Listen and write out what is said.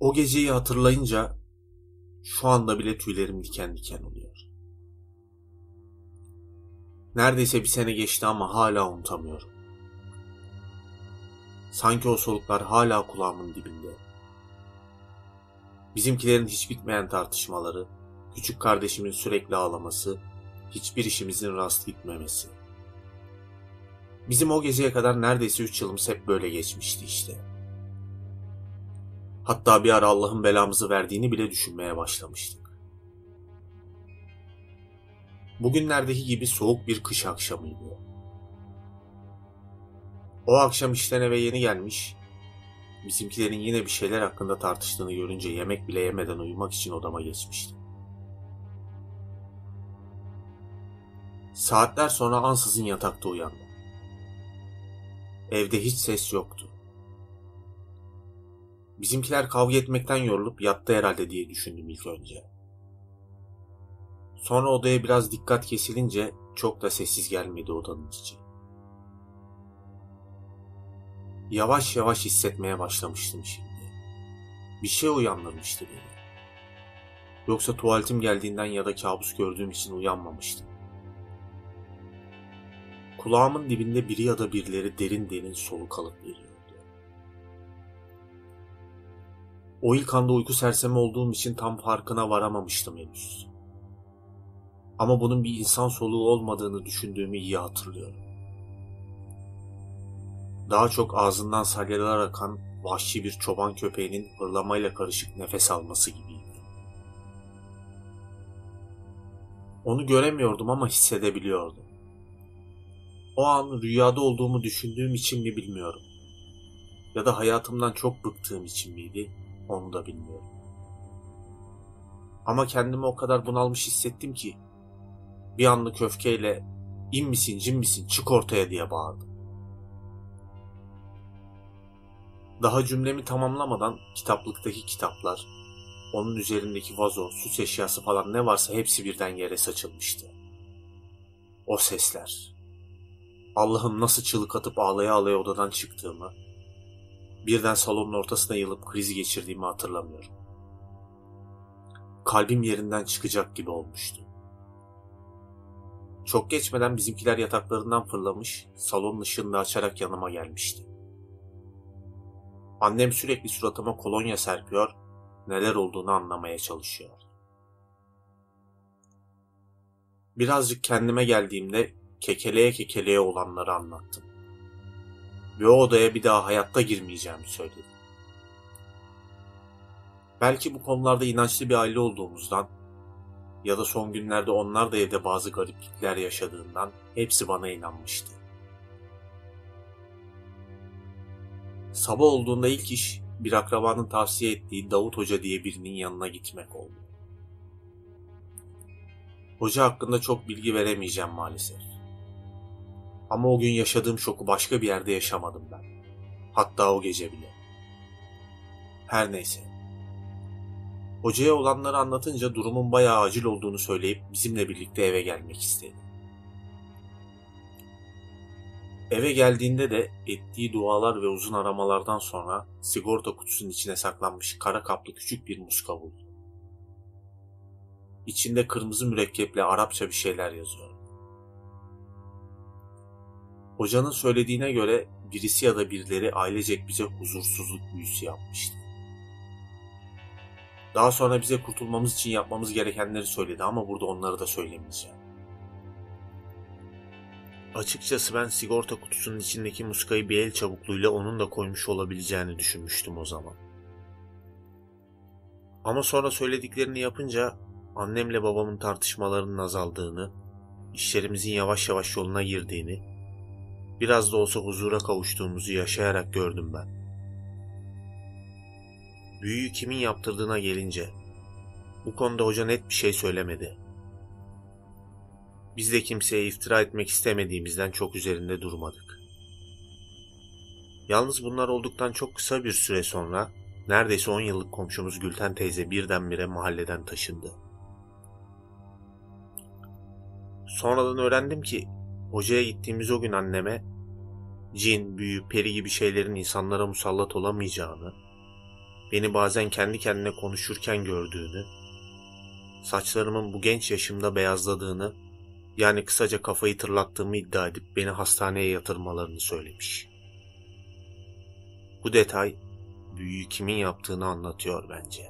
O geceyi hatırlayınca şu anda bile tüylerim diken diken oluyor. Neredeyse bir sene geçti ama hala unutamıyorum. Sanki o soluklar hala kulağımın dibinde. Bizimkilerin hiç bitmeyen tartışmaları, küçük kardeşimin sürekli ağlaması, hiçbir işimizin rast gitmemesi. Bizim o geceye kadar neredeyse üç yılımız hep böyle geçmişti işte. Hatta bir ara Allah'ın belamızı verdiğini bile düşünmeye başlamıştık. Bugünlerdeki gibi soğuk bir kış akşamıydı. O akşam işten eve yeni gelmiş, bizimkilerin yine bir şeyler hakkında tartıştığını görünce yemek bile yemeden uyumak için odama geçmiştim. Saatler sonra ansızın yatakta uyandım. Evde hiç ses yoktu. Bizimkiler kavga etmekten yorulup yattı herhalde diye düşündüm ilk önce. Sonra odaya biraz dikkat kesilince çok da sessiz gelmedi odanın içi. Yavaş yavaş hissetmeye başlamıştım şimdi. Bir şey uyandırmıştı beni. Yoksa tuvaletim geldiğinden ya da kabus gördüğüm için uyanmamıştım. Kulağımın dibinde biri ya da birileri derin derin soluk alıp veriyordu. O ilk anda uyku sersemi olduğum için tam farkına varamamıştım henüz. Ama bunun bir insan soluğu olmadığını düşündüğümü iyi hatırlıyorum. Daha çok ağzından salyalar akan vahşi bir çoban köpeğinin hırlamayla karışık nefes alması gibiydi. Onu göremiyordum ama hissedebiliyordum. O an rüyada olduğumu düşündüğüm için mi bilmiyorum. Ya da hayatımdan çok bıktığım için miydi onu da bilmiyorum. Ama kendimi o kadar bunalmış hissettim ki bir anlık öfkeyle in misin cin misin çık ortaya diye bağırdım. Daha cümlemi tamamlamadan kitaplıktaki kitaplar, onun üzerindeki vazo, süs eşyası falan ne varsa hepsi birden yere saçılmıştı. O sesler. Allah'ım nasıl çığlık atıp ağlaya ağlaya odadan çıktığımı, birden salonun ortasına yılıp krizi geçirdiğimi hatırlamıyorum. Kalbim yerinden çıkacak gibi olmuştu. Çok geçmeden bizimkiler yataklarından fırlamış, salonun ışığını açarak yanıma gelmişti. Annem sürekli suratıma kolonya serpiyor, neler olduğunu anlamaya çalışıyor. Birazcık kendime geldiğimde kekeleye kekeleye olanları anlattım. Ve o odaya bir daha hayatta girmeyeceğimi söyledim. Belki bu konularda inançlı bir aile olduğumuzdan ya da son günlerde onlar da evde bazı gariplikler yaşadığından hepsi bana inanmıştı. Sabah olduğunda ilk iş bir akrabanın tavsiye ettiği Davut Hoca diye birinin yanına gitmek oldu. Hoca hakkında çok bilgi veremeyeceğim maalesef. Ama o gün yaşadığım şoku başka bir yerde yaşamadım ben. Hatta o gece bile. Her neyse. Hocaya olanları anlatınca durumun bayağı acil olduğunu söyleyip bizimle birlikte eve gelmek istedi. Eve geldiğinde de ettiği dualar ve uzun aramalardan sonra sigorta kutusunun içine saklanmış kara kaplı küçük bir muska buldu. İçinde kırmızı mürekkeple Arapça bir şeyler yazıyor. Hocanın söylediğine göre birisi ya da birileri ailecek bize huzursuzluk büyüsü yapmıştı. Daha sonra bize kurtulmamız için yapmamız gerekenleri söyledi ama burada onları da söylemeyeceğim. Açıkçası ben sigorta kutusunun içindeki muskayı bir el çabukluğuyla onun da koymuş olabileceğini düşünmüştüm o zaman. Ama sonra söylediklerini yapınca annemle babamın tartışmalarının azaldığını, işlerimizin yavaş yavaş yoluna girdiğini, biraz da olsa huzura kavuştuğumuzu yaşayarak gördüm ben. Büyüyü kimin yaptırdığına gelince, bu konuda hoca net bir şey söylemedi. Biz de kimseye iftira etmek istemediğimizden çok üzerinde durmadık. Yalnız bunlar olduktan çok kısa bir süre sonra neredeyse 10 yıllık komşumuz Gülten teyze birdenbire mahalleden taşındı. Sonradan öğrendim ki hocaya gittiğimiz o gün anneme cin, büyü, peri gibi şeylerin insanlara musallat olamayacağını, beni bazen kendi kendine konuşurken gördüğünü, saçlarımın bu genç yaşımda beyazladığını, yani kısaca kafayı tırlattığımı iddia edip beni hastaneye yatırmalarını söylemiş. Bu detay büyüyü kimin yaptığını anlatıyor bence.